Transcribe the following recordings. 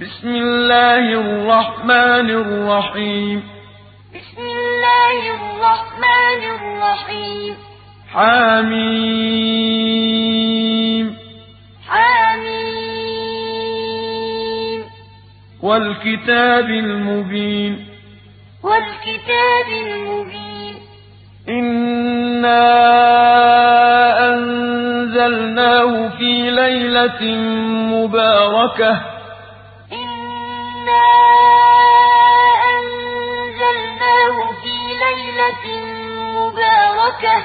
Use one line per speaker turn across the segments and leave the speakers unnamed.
بسم الله الرحمن الرحيم.
بسم الله الرحمن الرحيم
حميم.
حميم
والكتاب المبين
والكتاب المبين.
إنا أنزلناه في ليلة مباركة.
إنا أنزلناه في ليلة مباركة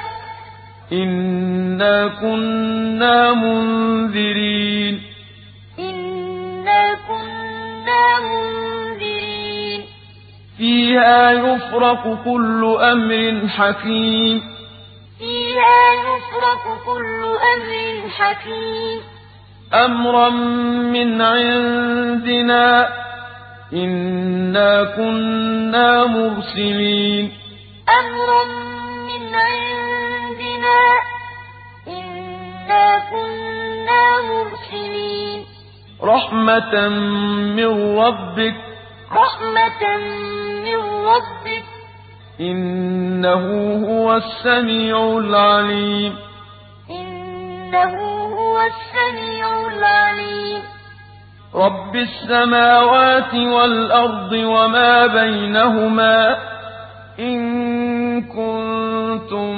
إنا كنا منذرين
إنا كنا منذرين
فيها يفرق كل أمر حكيم
فيها يفرق كل أمر حكيم
أمرا من عندنا إنا كنا مرسلين
أمرا من عندنا إنا كنا مرسلين
رحمة من ربك
رحمة من ربك
إنه هو السميع العليم
إنه هو السميع العليم
رب السماوات والأرض وما بينهما إن كنتم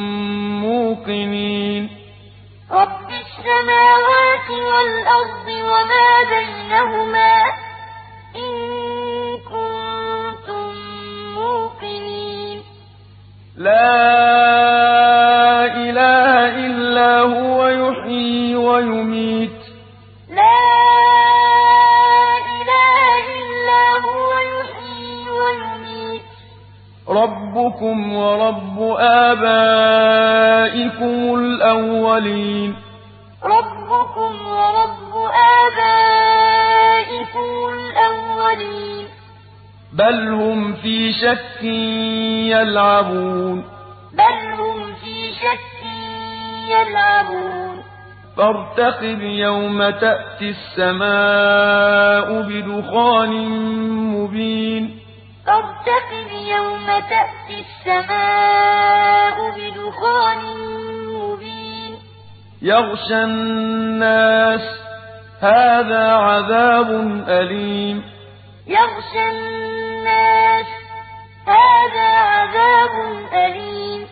موقنين.
رب السماوات والأرض وما بينهما إن كنتم موقنين.
لا بل هم في شك يلعبون.
بل هم في شك يلعبون.
فارتقب يوم تأتي السماء بدخان مبين.
فارتقب يوم تأتي السماء بدخان مبين.
يغشى الناس هذا عذاب أليم.
يغشى الناس. هذا عذاب أليم.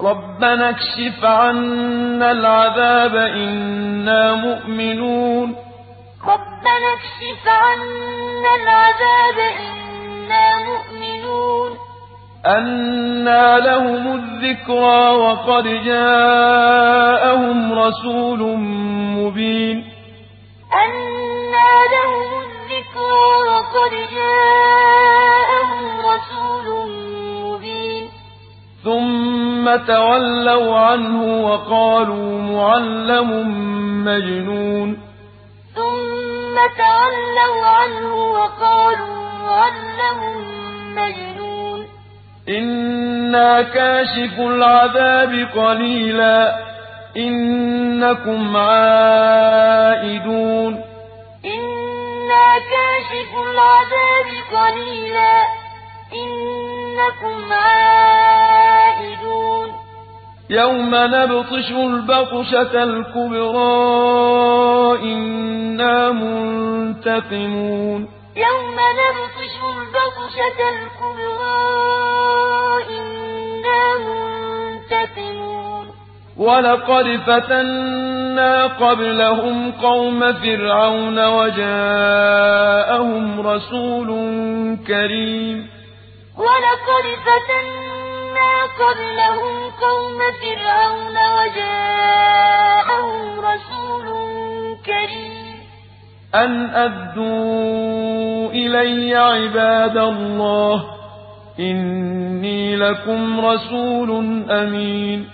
ربنا اكشف عنا العذاب إنا مؤمنون.
ربنا اكشف عنا العذاب إنا مؤمنون.
أنى لهم الذكرى وقد جاءهم رسول مبين.
أنى لهم وقد جاءهم رسول مبين.
ثم تولوا عنه وقالوا معلم مجنون.
ثم تولوا عنه وقالوا معلم مجنون.
إنا كاشف العذاب قليلا. إنكم عائدون.
كاشف العذاب قليلا. إنكم عائدون.
يوم نبطش البطشة الكبرى إنا منتقمون.
يوم نبطش البطشة الكبرى إنا منتقمون.
ولقد فتنا قبلهم قوم فرعون وجاءهم رسول كريم.
ولقد فتنا قبلهم قوم فرعون وجاءهم رسول كريم.
أن أدوا إلي عباد الله إني لكم رسول أمين.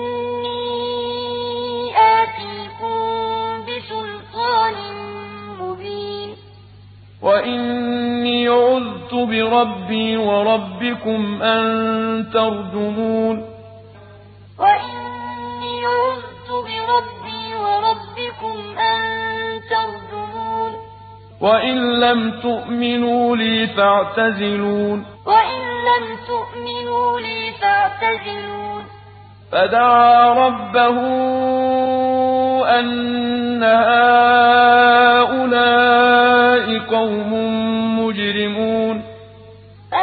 بربي وربكم أن ترجمون.
وإني عذت بربي وربكم أن ترجمون.
وإن لم تؤمنوا لي فاعتزلون.
وإن لم تؤمنوا لي فاعتزلون.
فدعا ربه أن هؤلاء قوم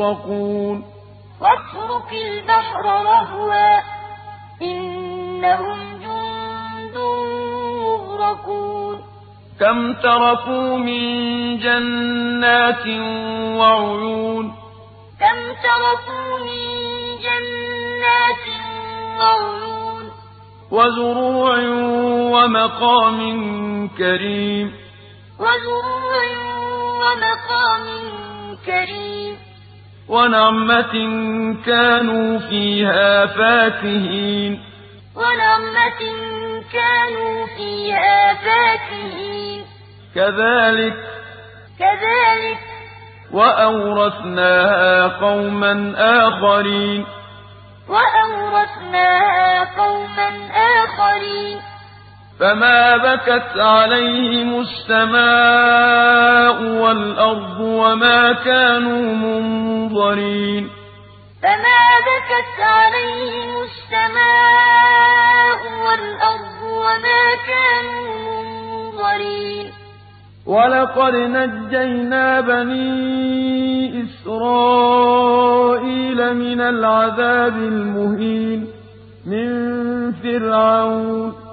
مغرقون
واترك البحر رهوا. إنهم جند مغرقون.
كم تركوا من جنات وعيون.
كم تركوا من جنات وعيون.
وزروع ومقام كريم.
وزروع ومقام كريم.
ونعمة كانوا فيها فاكهين.
ونعمة كانوا فيها فاكهين.
كذلك
كذلك
وأورثناها قوما آخرين.
وأورثناها قوما آخرين.
فما بكت عليهم السماء والأرض وما كانوا منظرين
فما بكت عليهم السماء والأرض وما كانوا منظرين
ولقد نجينا بني إسرائيل من العذاب المهين من فرعون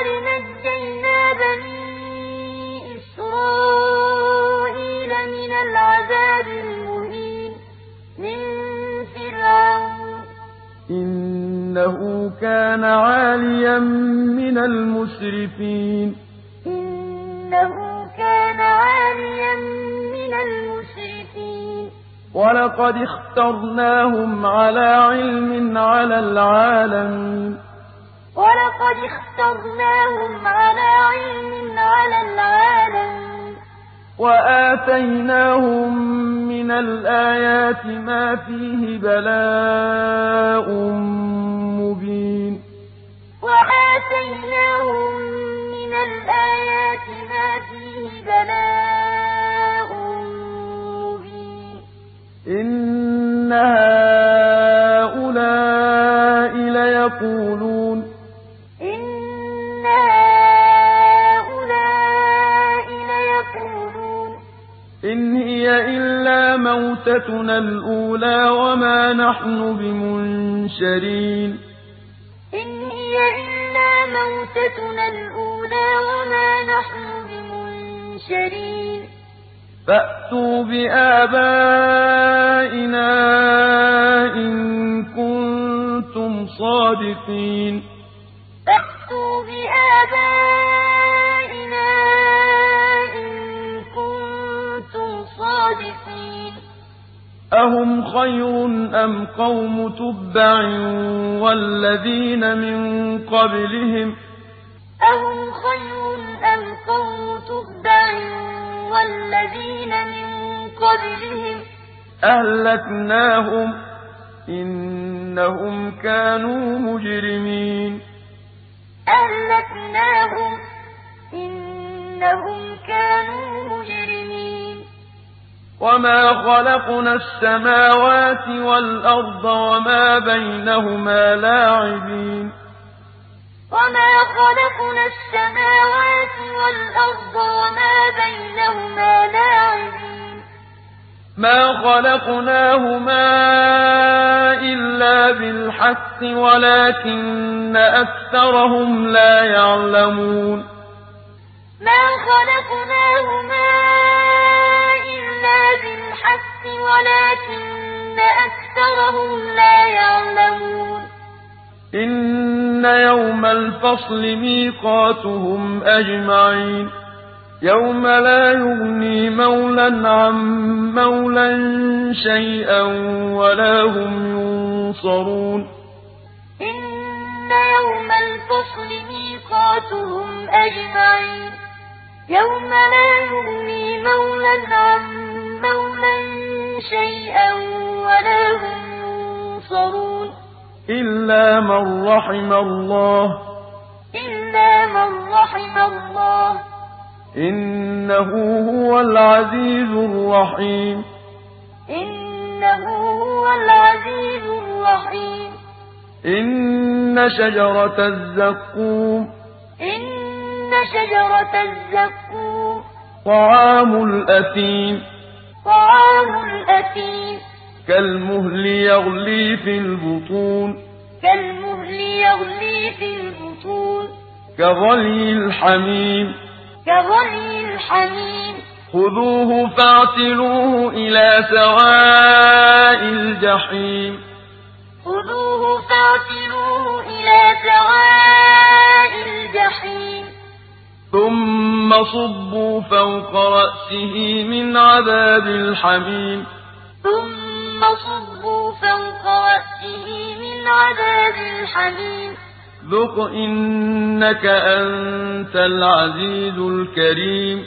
ولقد نجينا بني إسرائيل من العذاب المهين من فرعون.
إنه كان عاليا من المسرفين
إنه كان عاليا من المسرفين
ولقد اخترناهم على علم على العالمين.
ولقد اخترناهم على علم على العالمين
وآتيناهم من الآيات ما فيه بلاء مبين.
وآتيناهم من الآيات ما فيه بلاء مبين.
إن هؤلاء ليقولون موتتنا الأولى وما نحن بمنشرين.
إن هي إلا موتتنا الأولى وما نحن بمنشرين.
فأتوا بآبائنا إن كنتم صادقين.
فأتوا بآبائنا
أهم خير أم قوم تبع والذين من قبلهم؟
أهم خير أم قوم تبع والذين من قبلهم؟
أهلكناهم إنهم كانوا مجرمين.
أهلكناهم إنهم كانوا مجرمين.
وما خلقنا السماوات والأرض وما بينهما لاعبين
وما خلقنا السماوات والأرض وما بينهما لاعبين
ما خلقناهما إِلَّا بِالْحَقِّ وَلَٰكِنَّ أَكْثَرَهُمْ لَا يَعْلَمُونَ
مَا خَلَقْنَاهُمَا بِالْحَقِّ وَلَٰكِنَّ أَكْثَرَهُمْ لَا يَعْلَمُونَ
إِنَّ يَوْمَ الْفَصْلِ مِيقَاتُهُمْ أَجْمَعِينَ يَوْمَ لَا يُغْنِي مَوْلًى عَن مَّوْلًى شَيْئًا وَلَا هُمْ يُنصَرُونَ
إِنَّ يَوْمَ الْفَصْلِ مِيقَاتُهُمْ أَجْمَعِينَ يَوْمَ لَا يُغْنِي مَوْلًى عَن مَّوْلًى شَيْئًا وَلَا هُمْ يُنصَرُونَ.
إِلَّا مَن رَّحِمَ اللَّهُ.
إِلَّا مَن رَّحِمَ اللَّهُ.
إِنَّهُ هُوَ الْعَزِيزُ الرَّحِيمُ.
إِنَّهُ هُوَ الْعَزِيزُ الرَّحِيمُ.
إِنَّ شَجَرَتَ الزَّقُّومِ.
إِنَّ شَجَرَتَ الزَّقُّومِ.
طَعَامُ الْأَثِيمِ.
طَعَامُ الْأَثِيمِ.
كَالْمُهْلِ يَغْلِي فِي الْبُطُونِ.
كَالْمُهْلِ يَغْلِي فِي الْبُطُونِ.
كَغَلْيِ الْحَمِيمِ.
كَغَلْيِ الْحَمِيمِ.
خُذُوهُ فَاعْتِلُوهُ إِلَىٰ سَوَاءِ الْجَحِيمِ.
خُذُوهُ
صُبُّوا فَوْقَ رَأْسِهِ مِنْ عَذَابِ الْحَمِيمِ.
ثُمَّ صُبُّوا فَوْقَ رَأْسِهِ مِنْ عَذَابِ الْحَمِيمِ.
ذُقْ إِنَّكَ أَنتَ الْعَزِيزُ الْكَرِيمُ.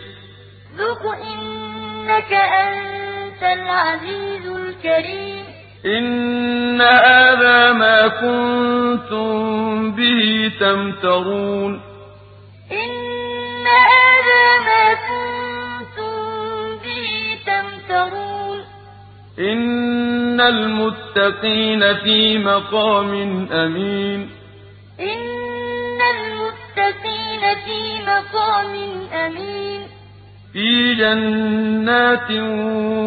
ذُقْ إِنَّكَ أَنتَ الْعَزِيزُ الْكَرِيمُ.
إِنَّ هَٰذَا مَا كُنتُم بِهِ تَمْتَرُونَ.
هَٰذَا مَا كُنتُم بِهِ تَمْتَرُونَ.
إِنَّ الْمُتَّقِينَ فِي مَقَامٍ أَمِينٍ.
إِنَّ الْمُتَّقِينَ فِي مَقَامٍ أَمِينٍ.
فِي جَنَّاتٍ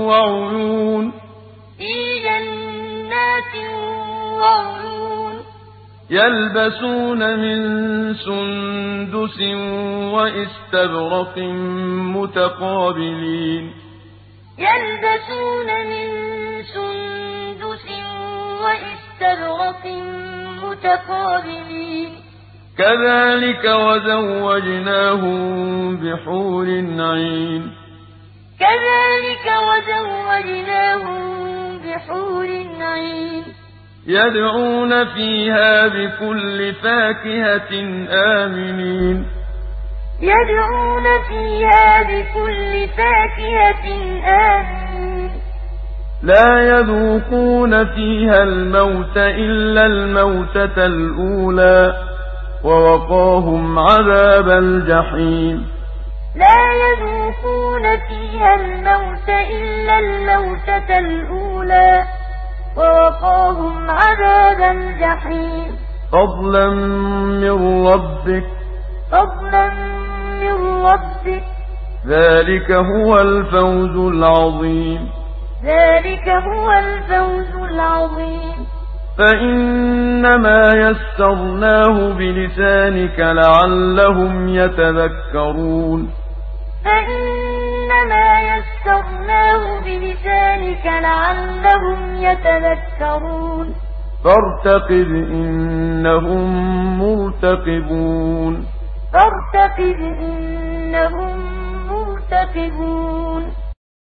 وَعُيُونٍ.
فِي جَنَّاتٍ وَعُيُونٍ.
يَلْبَسُونَ مِن سُندُسٍ وَإِسْتَبْرَقٍ مُّتَقَابِلِينَ.
يَلْبَسُونَ مِن سُندُسٍ وَإِسْتَبْرَقٍ مُّتَقَابِلِينَ.
كَذَٰلِكَ وَزَوَّجْنَاهُم بِحُورٍ عِينٍ.
كَذَٰلِكَ وَزَوَّجْنَاهُم بِحُورٍ عِينٍ.
يَدْعُونَ فِيهَا بِكُلِّ فَاكِهَةٍ آمِنِينَ.
يَدْعُونَ فِيهَا بِكُلِّ فَاكِهَةٍ آمِنِينَ.
لَا يَذُوقُونَ فِيهَا الْمَوْتَ إِلَّا الْمَوْتَةَ الْأُولَىٰ وَوَقَاهُمْ عَذَابَ الْجَحِيمِ.
لَا يَذُوقُونَ فِيهَا الْمَوْتَ إِلَّا الْمَوْتَةَ الْأُولَىٰ وَوَقَاهُمْ عَذَابَ الْجَحِيمِ.
فَضْلًا مِّن رَّبِّكَ ۚ.
فَضْلًا مِّن رَّبِّكَ ۚ.
ذَٰلِكَ هُوَ الْفَوْزُ الْعَظِيمُ.
ذَٰلِكَ هُوَ الْفَوْزُ الْعَظِيمُ.
فَإِنَّمَا يَسَّرْنَاهُ بِلِسَانِكَ لَعَلَّهُمْ يَتَذَكَّرُونَ.
فَإِنَّمَا يَسَّرْنَاهُ بِلِسَانِكَ لَعَلَّهُمْ يَتَذَكَّرُونَ.
فَارْتَقِبْ إِنَّهُم مُّرْتَقِبُونَ.
فَارْتَقِبْ إِنَّهُم مُّرْتَقِبُونَ.